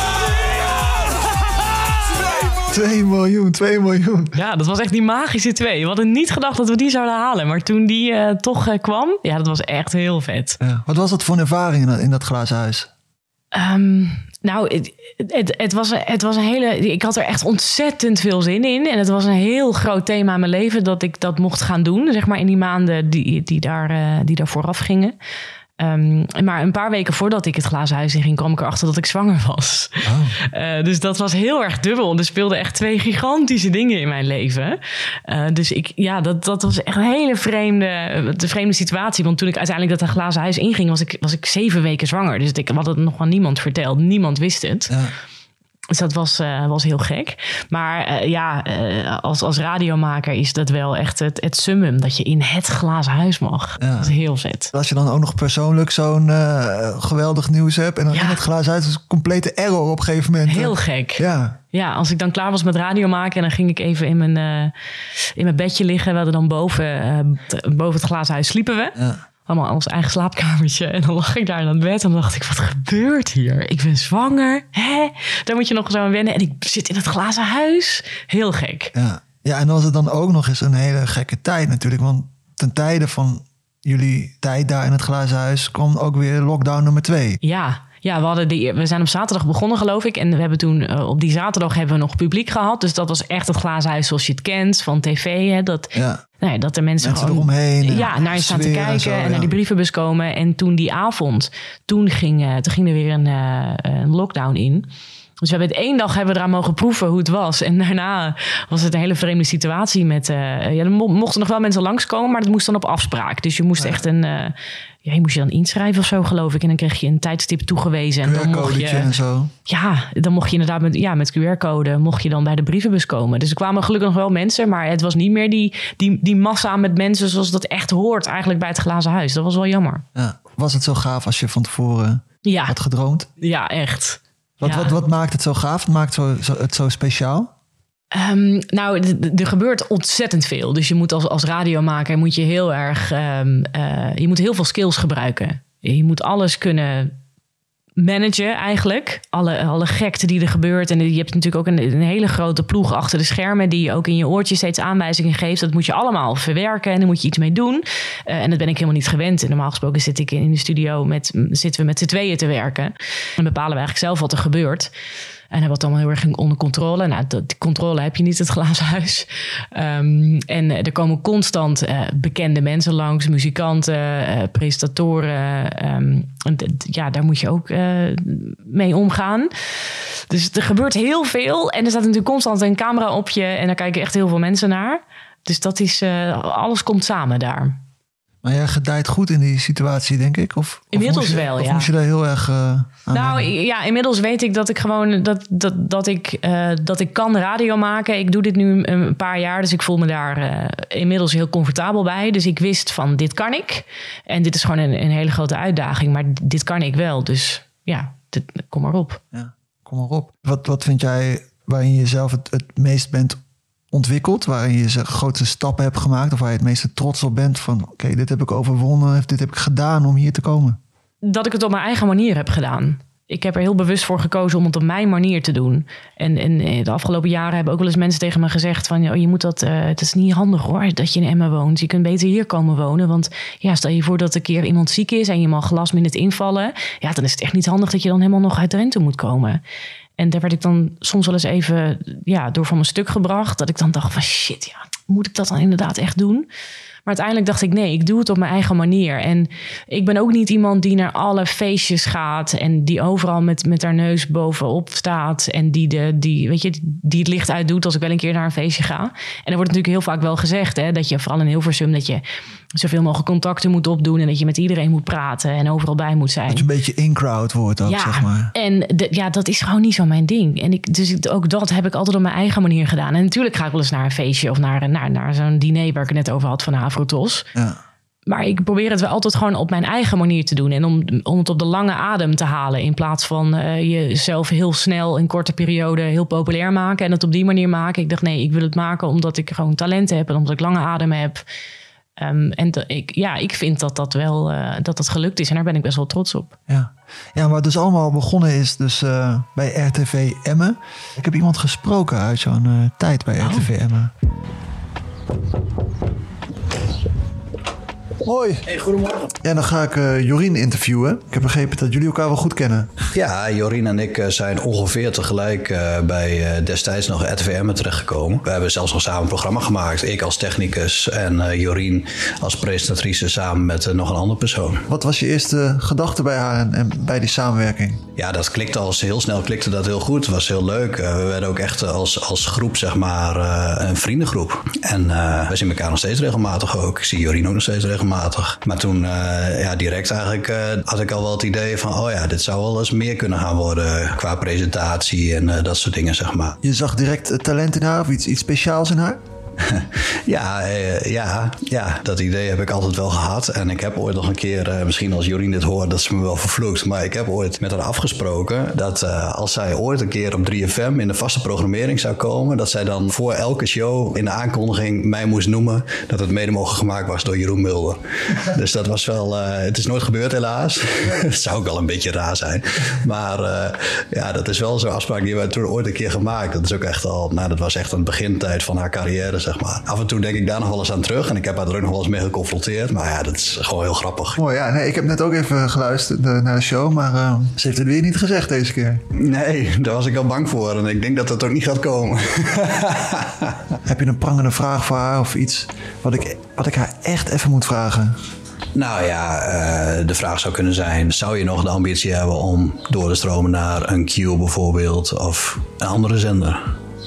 2 miljoen, 2 miljoen. Ja, dat was echt die magische twee. We hadden niet gedacht dat we die zouden halen. Maar toen die eh, toch eh, kwam, ja, dat was echt heel vet. Ja. Wat was dat voor een ervaring in dat, in dat glazen huis? Ehm, nou, het, het, was, het was een hele. Ik had er echt ontzettend veel zin in. En het was een heel groot thema in mijn leven dat ik dat mocht gaan doen. Zeg maar in die maanden die, die, daar, eh, die daar vooraf gingen. Ehm, maar een paar weken voordat ik het glazen huis in ging, kwam ik erachter dat ik zwanger was. <laughs> Eh, dus dat was heel erg dubbel. Er speelden echt twee gigantische dingen in mijn leven. Eh, dus ik, ja, dat, dat was echt een hele vreemde, een vreemde situatie. Want toen ik uiteindelijk dat glazen huis inging, was ik, was ik zeven weken zwanger. Dus ik had het nog aan niemand verteld. Niemand wist het. Ja. Dus dat was, eh, was heel gek. Maar eh, ja, eh, als, als radiomaker is dat wel echt het, het summum. Dat je in het glazen huis mag. Ja. Dat is heel vet. Als je dan ook nog persoonlijk zo'n geweldig nieuws hebt... en dan Ja. in het glazen huis is een complete error op een gegeven moment. Heel gek. Ja, Ja, als ik dan klaar was met radio maken, dan ging ik even in mijn, in mijn bedje liggen. We hadden dan boven, boven het glazen huis sliepen we. ja. Allemaal ons eigen slaapkamertje. En dan lag ik daar in het bed en dan dacht ik, wat gebeurt hier? Ik ben zwanger. Hè? Daar moet je nog zo aan wennen. En ik zit in het glazen huis. Heel gek. Ja. ja, en dan was het dan ook nog eens een hele gekke tijd natuurlijk. Want ten tijde van jullie tijd daar in het glazen huis... kwam ook weer lockdown nummer twee. Ja, ja we, hadden die, we zijn op zaterdag begonnen, geloof ik. En we hebben toen eh, op die zaterdag hebben we nog publiek gehad. Dus dat was echt het glazen huis zoals je het kent van tv. Hè? Dat, Ja, nou ja, dat de mensen, mensen gewoon eromheen. en ja, naar je staan te kijken zo, en, naar die brievenbus komen. En toen die avond, toen ging, eh, toen ging er weer een, eh, een lockdown in. Dus we hebben het één dag hebben we eraan mogen proeven hoe het was. En daarna was het een hele vreemde situatie met... eh, ja, er mo- mochten nog wel mensen langskomen, maar dat moest dan op afspraak. Dus je moest echt een... eh, ja, je moest je dan inschrijven of zo, geloof ik. En dan kreeg je een tijdstip toegewezen. En dan mocht je, en zo. ja, dan mocht je inderdaad met, ja, met QR-code mocht je dan bij de brievenbus komen. Dus er kwamen gelukkig nog wel mensen, maar het was niet meer die, die, die massa met mensen zoals dat echt hoort eigenlijk bij het glazen huis. Dat was wel jammer. Ja. Was het zo gaaf als je van tevoren Ja, had gedroomd? ja echt. Wat, Ja. wat, wat maakt het zo gaaf? Wat maakt zo, zo, het zo speciaal? Ehm, nou, er gebeurt ontzettend veel. Dus je moet als, als radiomaker moet je heel erg, ehm, eh, je moet heel veel skills gebruiken. Je moet alles kunnen managen eigenlijk. Alle, alle gekte die er gebeurt. En je hebt natuurlijk ook een, een hele grote ploeg achter de schermen... die ook in je oortje steeds aanwijzingen geeft. Dat moet je allemaal verwerken en daar moet je iets mee doen. Eh, en dat ben ik helemaal niet gewend. En normaal gesproken zit ik in de studio met, zitten we met z'n tweeën te werken. En bepalen we eigenlijk zelf wat er gebeurt. En het allemaal heel erg onder controle. Nou, die controle heb je niet, het glazen huis. Ehm, en eh, er komen constant eh, bekende mensen langs, muzikanten, eh, presentatoren. ehm, en ja, daar moet je ook mee omgaan. Dus er gebeurt heel veel. En er staat natuurlijk constant een camera op je. En daar kijken echt heel veel mensen naar. Dus dat is, alles komt samen daar. Maar jij gedijt goed in die situatie, denk ik? Of, of Inmiddels je- wel, Of ja. moest je daar heel erg eh, aan Nou ja, inmiddels weet ik dat ik gewoon dat, dat, dat, ik, eh, dat ik kan radio maken. Ik doe dit nu een paar jaar, dus ik voel me daar eh, inmiddels heel comfortabel bij. Dus ik wist van dit kan ik. En dit is gewoon een, een hele grote uitdaging, maar dit kan ik wel. Dus ja, dit, kom maar op. Ja, kom maar op. Wat, wat vind jij waarin je jezelf het, het meest bent ontwikkeld? Waarin je grote stappen hebt gemaakt? Of waar je het meeste trots op bent? Van oké, dit heb ik overwonnen. Of dit heb ik gedaan om hier te komen? Dat ik het op mijn eigen manier heb gedaan. Ik heb er heel bewust voor gekozen om het op mijn manier te doen. En, en de afgelopen jaren hebben ook wel eens mensen tegen me gezegd van... Oh, je moet dat, uh, het is niet handig hoor, dat je in Emmen woont. Je kunt beter hier komen wonen. Want ja, stel je voor dat een keer iemand ziek is en je mag last minute invallen... ja, dan is het echt niet handig dat je dan helemaal nog uit Drenthe moet komen. En daar werd ik dan soms wel eens even ja, door van mijn stuk gebracht. Dat ik dan dacht van shit, ja, moet ik dat dan inderdaad echt doen? Maar uiteindelijk dacht ik, nee, ik doe het op mijn eigen manier. En ik ben ook niet iemand die naar alle feestjes gaat en die overal met, met haar neus bovenop staat. En die, de, die, weet je, die het licht uitdoet als ik wel een keer naar een feestje ga. En er wordt natuurlijk heel vaak wel gezegd, hè, dat je vooral in Hilversum, dat je zoveel mogelijk contacten moet opdoen en dat je met iedereen moet praten en overal bij moet zijn. Dat je een beetje in-crowd wordt ook, ja, zeg maar. En de, ja, dat is gewoon niet zo mijn ding. En ik, dus ook dat heb ik altijd op mijn eigen manier gedaan. En natuurlijk ga ik wel eens naar een feestje of naar, naar, naar zo'n diner waar ik het net over had van Afrotos. Ja. Maar ik probeer het wel altijd gewoon op mijn eigen manier te doen. En om, om het op de lange adem te halen. In plaats van uh, jezelf heel snel in korte periode heel populair maken. En het op die manier maken. Ik dacht nee, ik wil het maken omdat ik gewoon talent heb. En omdat ik lange adem heb. Um, en de, ik, ja, ik vind dat dat wel uh, dat dat gelukt is. En daar ben ik best wel trots op. Ja, ja maar dus allemaal begonnen is dus uh, bij RTV Emmen. Ik heb iemand gesproken uit zo'n tijd bij oh. RTV Emmen. Hoi. Hey, goedemorgen. Ja, dan ga ik uh, Jorien interviewen. Ik heb begrepen dat jullie elkaar wel goed kennen. Ja, Jorien en ik zijn ongeveer tegelijk uh, bij uh, destijds nog RTVM terechtgekomen. We hebben zelfs nog samen een programma gemaakt. Ik als technicus en Jorien als presentatrice samen met nog een andere persoon. Wat was je eerste gedachte bij haar en, en, bij die samenwerking? Ja, dat klikte als heel snel klikte dat heel goed. Het was heel leuk. we werden ook echt als, als groep, zeg maar, een vriendengroep. En we zien elkaar nog steeds regelmatig ook. Ik zie Jorien ook nog steeds regelmatig. Maar toen, ja, direct eigenlijk had ik al wel het idee van... oh ja, dit zou wel eens meer kunnen gaan worden qua presentatie en dat soort dingen, zeg maar. Je zag direct talent in haar of iets, iets speciaals in haar? <laughs> ja, uh, ja, ja, dat idee heb ik altijd wel gehad. En ik heb ooit nog een keer, uh, misschien als Jorien dit hoort, dat ze me wel vervloekt. Maar ik heb ooit met haar afgesproken dat uh, als zij ooit een keer op 3FM in de vaste programmering zou komen, dat zij dan voor elke show in de aankondiging mij moest noemen dat het mede mogelijk gemaakt was door Jeroen Mulder. <laughs> dus dat was wel, het is nooit gebeurd helaas. <laughs> Het zou ook wel een beetje raar zijn. Maar ja, dat is wel zo'n afspraak die we toen ooit een keer gemaakt. Dat is ook echt al, nou, dat was echt een begintijd van haar carrière zeg maar. Af en toe denk ik daar nog wel eens aan terug. En ik heb haar er ook nog wel eens mee geconfronteerd. Maar ja, dat is gewoon heel grappig. Mooi, ja. Nee, ik heb net ook even geluisterd naar de show. Maar uh, ze heeft het weer niet gezegd deze keer. Nee, daar was ik al bang voor. En ik denk dat dat ook niet gaat komen. <laughs> heb je een prangende vraag voor haar? Of iets wat ik, wat ik haar echt even moet vragen? Nou ja, uh, de vraag zou kunnen zijn: zou je nog de ambitie hebben om door te stromen naar een Q bijvoorbeeld of een andere zender?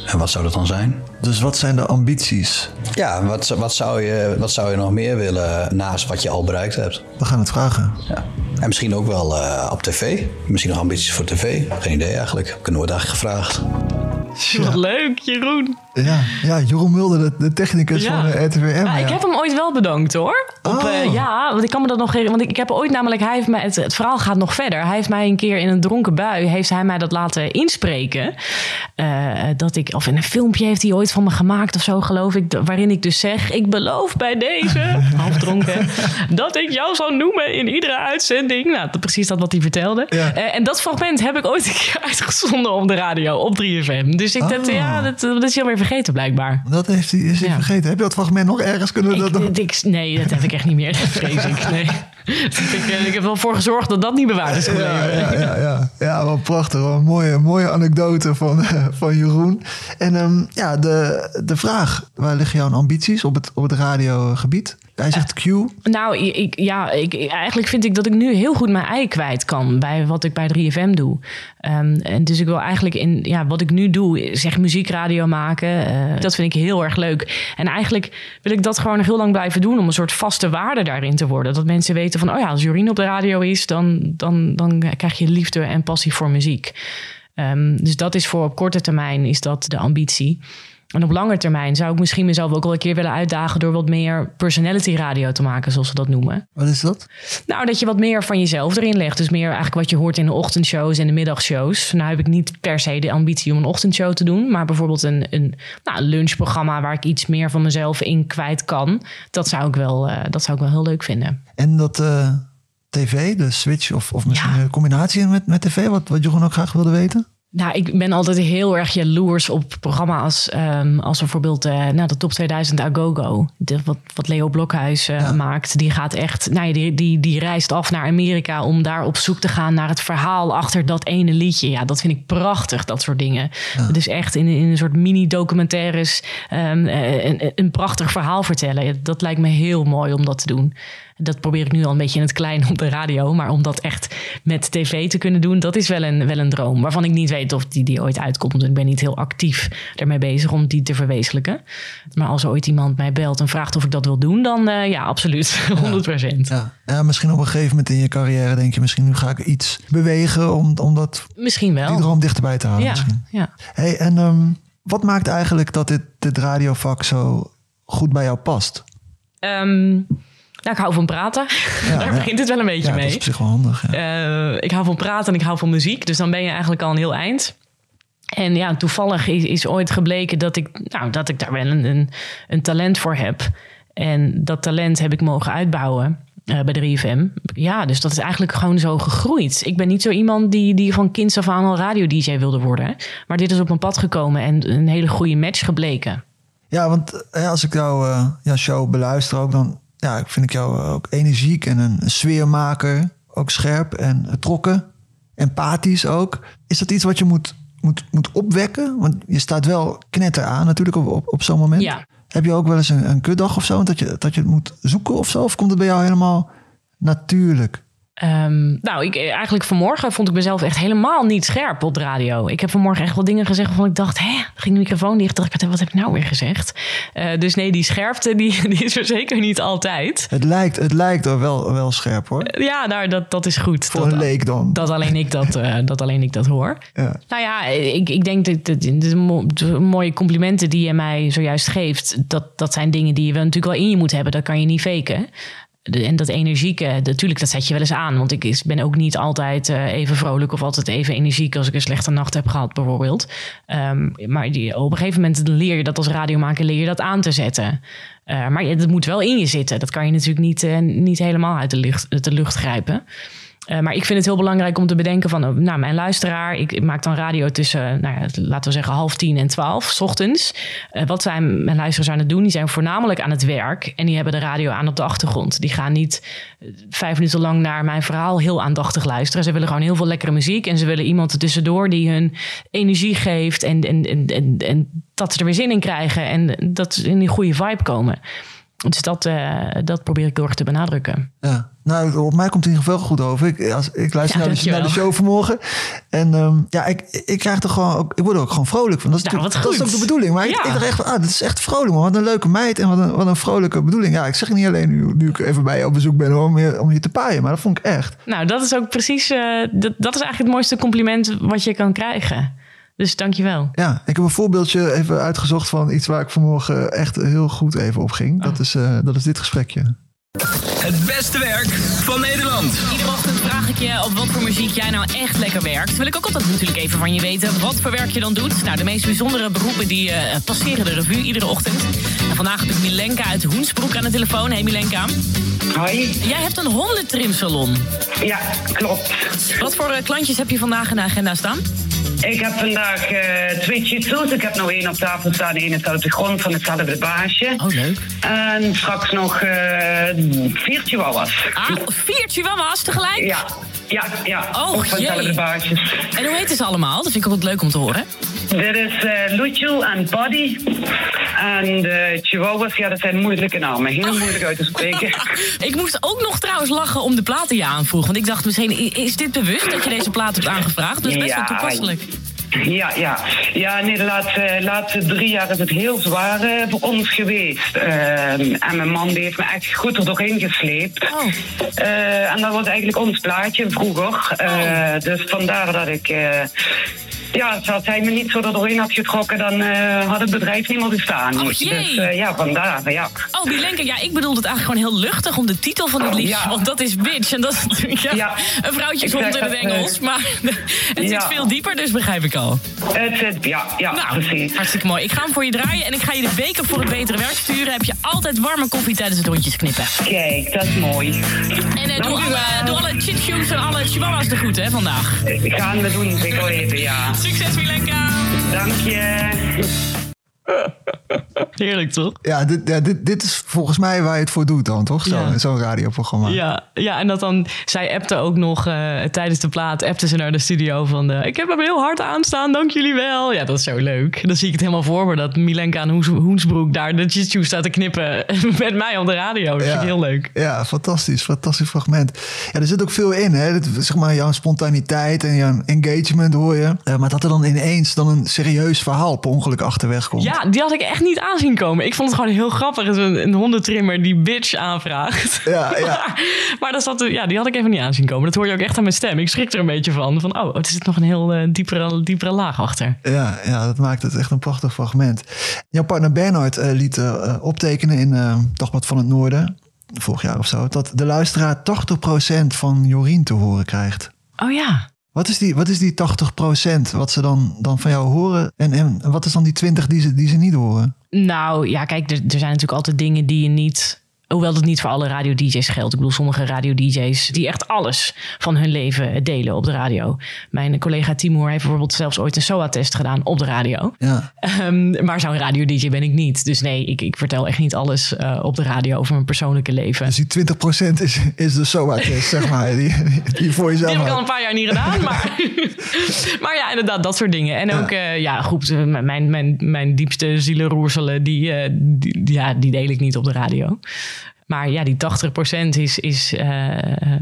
En wat zou dat dan zijn? Dus wat zijn de ambities? Ja, wat, wat, zou je, wat zou je nog meer willen naast wat je al bereikt hebt? We gaan het vragen. Ja. En misschien ook wel uh, op tv. Misschien nog ambities voor tv. Geen idee eigenlijk. Heb ik nooit eigenlijk gevraagd. Wat leuk, Jeroen. Ja, ja Jeroen Mulder, de, technicus ja. van de RTWM. Ja, ja, ik heb hem ooit wel bedankt hoor. Op, oh. uh, ja, want ik kan me dat nog herinneren. Want ik, ik heb ooit namelijk, hij heeft mij, het, het, verhaal gaat nog verder. Hij heeft mij een keer in een dronken bui, heeft hij mij dat laten inspreken. Uh, dat ik, of in een filmpje heeft hij ooit van me gemaakt of zo, geloof ik. Waarin ik dus zeg, ik beloof bij deze, <laughs> half dronken, dat ik jou zal noemen in iedere uitzending. Nou, dat, precies dat wat hij vertelde. Ja. Uh, en dat fragment heb ik ooit een keer <laughs> uitgezonden op de radio, op 3FM. Dus ik Oh. ja, dat, dat is heel weer vergeten blijkbaar. Dat heeft hij, is hij Ja. vergeten. Heb je dat fragment nog ergens kunnen we dat. Ik, ik- nee, dat heb ik echt niet meer, <laughs> vrees ik. Nee. Dus ik, eh, ik heb wel voor gezorgd dat dat niet bewaard is Ja, gebleven. ja, ja, ja. ja, wel prachtig. Wel een mooie, mooie anekdote van, van Jeroen. En ehm, ja, de, de vraag, waar liggen jouw ambities op het, op het radiogebied? Hij zegt Q. Nou, ik, ja, ik, eigenlijk vind ik dat ik nu heel goed mijn ei kwijt kan bij wat ik bij 3FM doe. Ehm, en dus ik wil eigenlijk in ja, wat ik nu doe, zeg muziekradio maken. eh, dat vind ik heel erg leuk. En eigenlijk wil ik dat gewoon nog heel lang blijven doen om een soort vaste waarde daarin te worden. Dat mensen weten van, oh ja, als Jorien op de radio is, dan, dan, dan krijg je liefde en passie voor muziek. Ehm, dus dat is voor op korte termijn is dat de ambitie. En op lange termijn zou ik misschien mezelf ook wel een keer willen uitdagen door wat meer personality radio te maken, zoals ze dat noemen. Wat is dat? Nou, dat je wat meer van jezelf erin legt. Dus meer eigenlijk wat je hoort in de ochtendshows en de middagshows. Nou heb ik niet per se de ambitie om een ochtendshow te doen, maar bijvoorbeeld een, een, nou, lunchprogramma waar ik iets meer van mezelf in kwijt kan. Dat zou ik wel, eh, dat zou ik wel heel leuk vinden. En dat eh, tv, de switch of, of misschien een combinatie met, met tv, wat, wat Jeroen ook graag wilde weten? Nou, ik ben altijd heel erg jaloers op programma's ehm, als bijvoorbeeld eh, nou, de Top 2000 Agogo. De, wat, wat Leo Blokhuis eh, maakt. Die gaat echt, nou, die, die, die reist af naar Amerika om daar op zoek te gaan naar het verhaal achter dat ene liedje. Ja, dat vind ik prachtig, dat soort dingen. Dus echt in, in een soort mini-documentaires um, een, een prachtig verhaal vertellen. Dat lijkt me heel mooi om dat te doen. Dat probeer ik nu al een beetje in het klein op de radio. Maar om dat echt met tv te kunnen doen, dat is wel een, wel een droom. Waarvan ik niet weet of die, die ooit uitkomt. Ik ben niet heel actief ermee bezig om die te verwezenlijken. Maar als er ooit iemand mij belt en vraagt of ik dat wil doen, dan uh, ja, absoluut. <laughs> 100 procent. Ja. ja. misschien op een gegeven moment in je carrière denk je, misschien nu ga ik iets bewegen om, om dat misschien wel. die droom dichterbij te halen. Ja, misschien. ja. Hey, en um, wat maakt eigenlijk dat dit, dit radiovak zo goed bij jou past? Um, nou, ik hou van praten. Ja, Daar begint het wel een beetje ja, mee. Dat is op zich wel handig. Ja. Uh, ik hou van praten en ik hou van muziek. Dus dan ben je eigenlijk al een heel eind. En ja, toevallig is, is ooit gebleken dat ik, nou, dat ik daar wel een, een, een talent voor heb. En dat talent heb ik mogen uitbouwen. Uh, bij de 3FM. Ja, dus dat is eigenlijk gewoon zo gegroeid. Ik ben niet zo iemand die, die van kinds af aan al radio-dj wilde worden. Maar dit is op mijn pad gekomen en een hele goede match gebleken. Ja, want ja, als ik jouw uh, jouw show beluister ook, dan ja, vind ik jou ook energiek en een sfeermaker. Ook scherp en trokken. Empathisch ook. Is dat iets wat je moet, moet, moet opwekken? Want je staat wel knetter aan natuurlijk op, op, op zo'n moment. Ja. Heb je ook wel eens een, een kutdag of zo? Dat je, dat je het moet zoeken of zo? Of komt het bij jou helemaal natuurlijk? Um, nou, ik, eigenlijk vanmorgen vond ik mezelf echt helemaal niet scherp op de radio. Ik heb vanmorgen echt wel dingen gezegd waarvan ik dacht, hè, ging de microfoon dicht. Dacht ik, wat heb ik nou weer gezegd? Uh, dus nee, die scherpte, die, <laughs> die is er zeker niet altijd. Het lijkt, het lijkt er wel, wel scherp hoor. Uh, ja, nou, dat, dat is goed. Voor dat, een leek dan. Dat alleen ik dat, uh, <laughs> dat, alleen ik dat hoor. Ja. Nou ja, ik, ik denk dat de, de, de, mooie complimenten die je mij zojuist geeft, dat, dat zijn dingen die je wel natuurlijk wel in je moet hebben. Dat kan je niet faken en dat energieke, natuurlijk, dat zet je wel eens aan. Want ik ben ook niet altijd uh, even vrolijk of altijd even energiek als ik een slechte nacht heb gehad, bijvoorbeeld. Um, maar die, op een gegeven moment leer je dat als radiomaker, leer je dat aan te zetten. Uh, maar dat moet wel in je zitten. Dat kan je natuurlijk niet, uh, niet helemaal uit de lucht, de lucht grijpen. Uh, maar ik vind het heel belangrijk om te bedenken van, nou, mijn luisteraar, ik, maak dan radio tussen, nou laten we zeggen, half tien en twaalf, ochtends. Uh, wat zijn mijn luisteraars aan het doen? Die zijn voornamelijk aan het werk en die hebben de radio aan op de achtergrond. Die gaan niet vijf minuten lang naar mijn verhaal heel aandachtig luisteren. Ze willen gewoon heel veel lekkere muziek en ze willen iemand tussendoor die hun energie geeft en, en, en, en, en dat ze er weer zin in krijgen en dat ze in die goede vibe komen. Dus dat, uh, dat probeer ik heel erg te benadrukken. Ja, nou, op mij komt het in ieder geval goed over. Ik, als, ik luister Ja, naar, de, naar de show vanmorgen. En um, ja, ik, ik krijg er gewoon ook, ik word er ook gewoon vrolijk van. Dat is, Nou, natuurlijk- wat dat is ook de bedoeling. Maar ik, Ja. ik dacht echt van, ah, dit is echt vrolijk man. Wat een leuke meid en wat een, wat een vrolijke bedoeling. Ja, ik zeg niet alleen nu, nu ik even bij je op bezoek ben hoor, om, je, om je te paaien. Maar dat vond ik echt. Nou, dat is ook precies, uh, dat, dat is eigenlijk het mooiste compliment wat je kan krijgen. Dus dankjewel. Ja, ik heb een voorbeeldje even uitgezocht van iets waar ik vanmorgen echt heel goed even op ging. Dat, is, uh, dat is dit gesprekje. Het beste werk van Nederland. Iedere ochtend vraag ik je op wat voor muziek jij nou echt lekker werkt. Wil ik ook altijd natuurlijk even van je weten wat voor werk je dan doet. Nou, de meest bijzondere beroepen die uh, passeren de revue iedere ochtend. En vandaag heb ik Milenka uit Hoensbroek aan de telefoon. Hey Milenka. Hoi. Jij hebt een hondentrimsalon. Ja, klopt. Wat voor uh, klantjes heb je vandaag in de agenda staan? Ik heb vandaag uh, twee chitsus. Ik heb nog één op tafel staan, één staat op de grond van hetzelfde baasje. Oh, leuk. En straks nog uh, vier chihuahuas. Ah, vier chihuahuas tegelijk? Ja, ja, ja. Oh, jee. baasjes. En hoe heet ze allemaal? Dat vind ik ook leuk om te horen. Dit is uh, Luchu en Buddy. En de chihuahuas, ja, dat zijn moeilijke namen. Heel moeilijk uit te spreken. <laughs> ik moest ook nog trouwens lachen om de platen je aanvroeg. Want ik dacht misschien, is dit bewust dat je deze plaat hebt aangevraagd? Dat is best Ja, wel toepasselijk. Ja, ja. Ja, nee, de laatste, laatste drie jaar is het heel zwaar eh, voor ons geweest. Eh, en mijn man die heeft me echt goed er doorheen gesleept. Oh. Eh, en dat was eigenlijk ons plaatje vroeger. Eh, Dus vandaar dat ik... ja, als hij me niet zo er doorheen had getrokken, dan eh, had het bedrijf niet meer gestaan. Oh, jee. dus eh, ja, vandaar, ja. Oh, Milenka, ja, ik bedoel het eigenlijk gewoon heel luchtig om de titel van het liedje. Ja. Want dat is bitch. En dat is natuurlijk ja, Ja. een vrouwtje Ik komt in <laughs> het eh, Engels. Maar het zit veel dieper, dus begrijp ik al. Het zit, ja, ja, Nou, precies. hartstikke mooi. Ik ga hem voor je draaien en ik ga je de beker voor het betere werk sturen. Heb je altijd warme koffie tijdens het hondjes knippen. Kijk, dat is mooi. En eh, doe, alle, doe alle en alle chihuahuas de groeten hè, vandaag. Gaan we doen, zeker weten, ja. Succes, Milenka! Dank je. <laughs> Heerlijk, toch? Ja, dit, ja dit, dit is volgens mij waar je het voor doet dan, toch? Ja. Zo'n radioprogramma. Ja, ja, en dat dan... Zij appte ook nog eh, tijdens de plaat... appte ze naar de studio van... eh, ik heb hem heel hard aanstaan, dank jullie wel. Ja, dat is zo leuk. Dan zie ik het helemaal voor me... dat Milenka aan Hoens, Hoensbroek daar de jitsu staat te knippen... <laughs> met mij op de radio. Dat vind ik heel leuk. Ja, fantastisch. Fantastisch fragment. Ja, er zit ook veel in, hè. Dit, zeg maar, jouw spontaniteit en jouw engagement hoor je. Eh, maar dat er dan ineens dan een serieus verhaal per ongeluk achterweg komt. Ja, die had ik echt niet aanzien komen. Ik vond het gewoon heel grappig. dat Een, een hondentrimmer die bitch aanvraagt. Ja, ja. <laughs> Maar, maar dat zat, ja, die had ik even niet aanzien komen. Dat hoor je ook echt aan mijn stem. Ik schrik er een beetje van. Van, oh, er zit nog een heel eh, diepere, diepere laag achter. Ja, ja, dat maakt het echt een prachtig fragment. Jouw partner Bernhard eh, liet eh, optekenen in Dagblad van het Noorden, vorig jaar of zo, dat de luisteraar 80% van Jorien te horen krijgt. Oh ja. Wat is die, wat is die 80% wat ze dan, dan van jou horen? En, en wat is dan die 20 die ze, die ze niet horen? Nou ja, kijk, er, er zijn natuurlijk altijd dingen die je niet. Hoewel dat niet voor alle radio-dj's geldt. Ik bedoel, sommige radio-dj's die echt alles van hun leven delen op de radio. Mijn collega Timur heeft bijvoorbeeld zelfs ooit een SOA-test gedaan op de radio. Ja. Ehm, maar zo'n radio-dj ben ik niet. Dus nee, ik, ik vertel echt niet alles eh, op de radio over mijn persoonlijke leven. Dus die 20% is, is de SOA-test, zeg maar, die, die, voor jezelf Die heb ik al een paar jaar niet gedaan, maar, <laughs> maar ja, inderdaad, dat soort dingen. En ook, eh, ja, goed, eh, mijn, mijn, mijn diepste zielenroerselen, die, die, die- ja, die deel ik niet op de radio. Maar ja, die 80% is, is eh,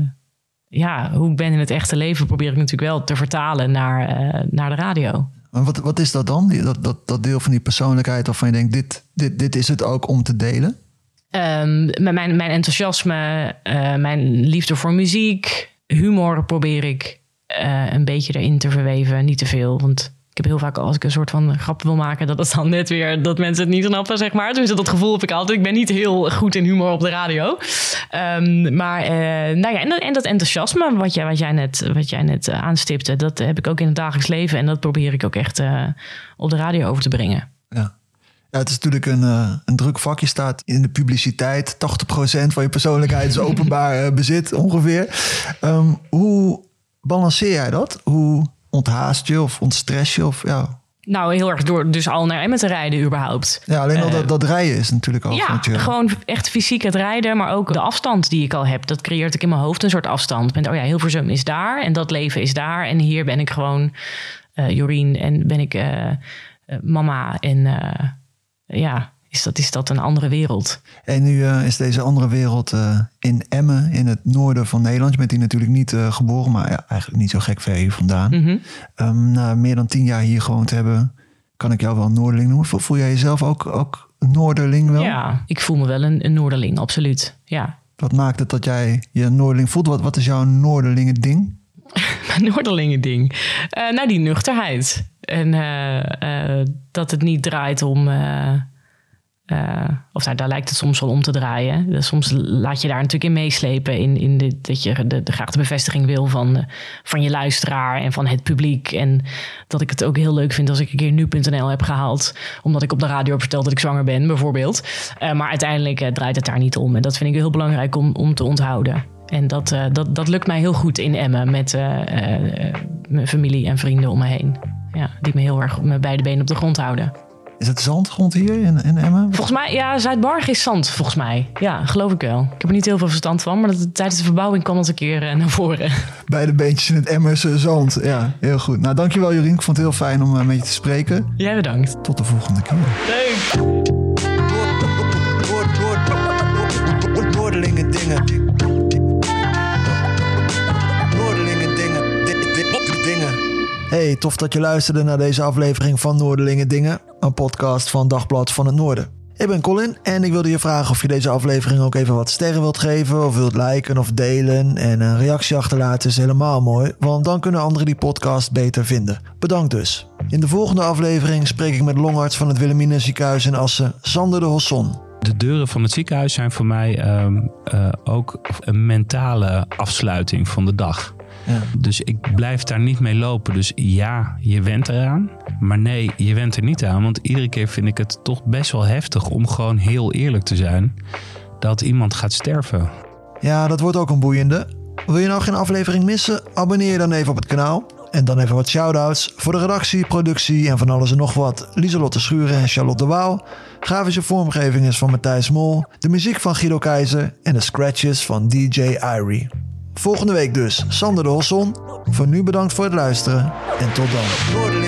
ja, hoe ik ben in het echte leven, probeer ik natuurlijk wel te vertalen naar, eh, naar de radio. Maar wat, wat is dat dan? Dat, dat, dat deel van die persoonlijkheid waarvan je denkt, dit, dit, dit is het ook om te delen? Met mijn, mijn enthousiasme, eh, mijn liefde voor muziek, humor probeer ik een beetje erin te verweven. Niet te veel, want ik heb heel vaak als ik een soort van grap wil maken, dat het dan net weer dat mensen het niet snappen, zeg maar. Dus dat gevoel heb ik altijd. Ik ben niet heel goed in humor op de radio. Ehm, maar eh, nou ja, en dat, en dat enthousiasme wat jij, wat jij net, wat jij net eh, aanstipte, dat heb ik ook in het dagelijks leven. En dat probeer ik ook echt eh, op de radio over te brengen. Ja, het is natuurlijk een, een druk vak. Je staat in de publiciteit. 80% van je persoonlijkheid is openbaar bezit ongeveer. Ehm, hoe balanceer jij dat? Hoe onthaast je of ontstress je? Of, ja. Nou, heel erg door dus al naar Emmen te rijden überhaupt. ja, alleen al Eh, dat, dat rijden is natuurlijk al Ja, natuurlijk. gewoon echt fysiek het rijden, maar ook de afstand die ik al heb. Dat creëert ik in mijn hoofd een soort afstand. Met, oh ja, Hilversum is daar en dat leven is daar. En hier ben ik gewoon eh Jorien en ben ik eh, mama. En ja, is dat, is dat een andere wereld. En nu eh, is deze andere wereld eh, in Emmen, in het noorden van Nederland. Je bent hier natuurlijk niet eh, geboren, maar ja, eigenlijk niet zo gek ver hier vandaan. Mhm. Ehm, na meer dan tien jaar hier gewoond te hebben, kan ik jou wel Noorderling noemen. Voel, voel jij jezelf ook, ook Noorderling wel? Ja, ik voel me wel een, een Noorderling, absoluut. Ja, Wat maakt het dat jij je een Noorderling voelt? Wat, wat is jouw Noorderlingen ding? <laughs> mijn Noorderlingen ding. Nou, die nuchterheid. En dat het niet draait om... eh, eh, of nou, daar lijkt het soms wel om te draaien. Dus soms laat je daar natuurlijk in meeslepen. In, in dat je de, de, graag de bevestiging wil van, eh, van je luisteraar en van het publiek. En dat ik het ook heel leuk vind als ik een keer nu.nl heb gehaald. Omdat ik op de radio heb verteld dat ik zwanger ben, bijvoorbeeld. Eh, maar uiteindelijk eh, draait het daar niet om. En dat vind ik heel belangrijk om, om te onthouden. En dat, eh, dat, dat lukt mij heel goed in Emmen met eh, eh, mijn familie en vrienden om me heen. Ja, die me heel erg met beide benen op de grond houden. Is het zandgrond hier in, in Emmen? Volgens mij, ja, Zuidbarg is zand, volgens mij. Ja, geloof ik wel. Ik heb er niet heel veel verstand van, maar dat, tijdens de verbouwing kwam dat een keer eh, naar voren. Beide beentjes in het Emmerse zand. Ja, heel goed. Nou, dankjewel Jorien. Ik vond het heel fijn om eh, met je te spreken. Jij bedankt. Tot de volgende keer. Leuk. Noorderlingen dingen. Noorderlingen dingen. Dingen. Hey, tof dat je luisterde naar deze aflevering van Noorderlingen Dingen. Een podcast van Dagblad van het Noorden. Ik ben Colin en ik wilde je vragen of je deze aflevering ook even wat sterren wilt geven, of wilt liken of delen. En een reactie achterlaten is helemaal mooi, want dan kunnen anderen die podcast beter vinden. Bedankt dus. In de volgende aflevering spreek ik met longarts van het Wilhelmina ziekenhuis in Assen, Sander de Hosson. De deuren van het ziekenhuis zijn voor mij ehm, eh, ook een mentale afsluiting van de dag. Ja. Dus ik blijf daar niet mee lopen. Dus ja, je went eraan. Maar nee, je went er niet aan. Want iedere keer vind ik het toch best wel heftig om gewoon heel eerlijk te zijn. Dat iemand gaat sterven. Ja, dat wordt ook een boeiende. Wil je nou geen aflevering missen? Abonneer je dan even op het kanaal. En dan even wat shout-outs voor de redactie, productie en van alles en nog wat. Lieselotte Schuren en Charlotte de Waal. Grafische vormgeving is van Matthijs Mol. De muziek van Guido Keizer. En de scratches van DJ Irie. Volgende week dus Sander de Hosson. Voor nu bedankt voor het luisteren en tot dan.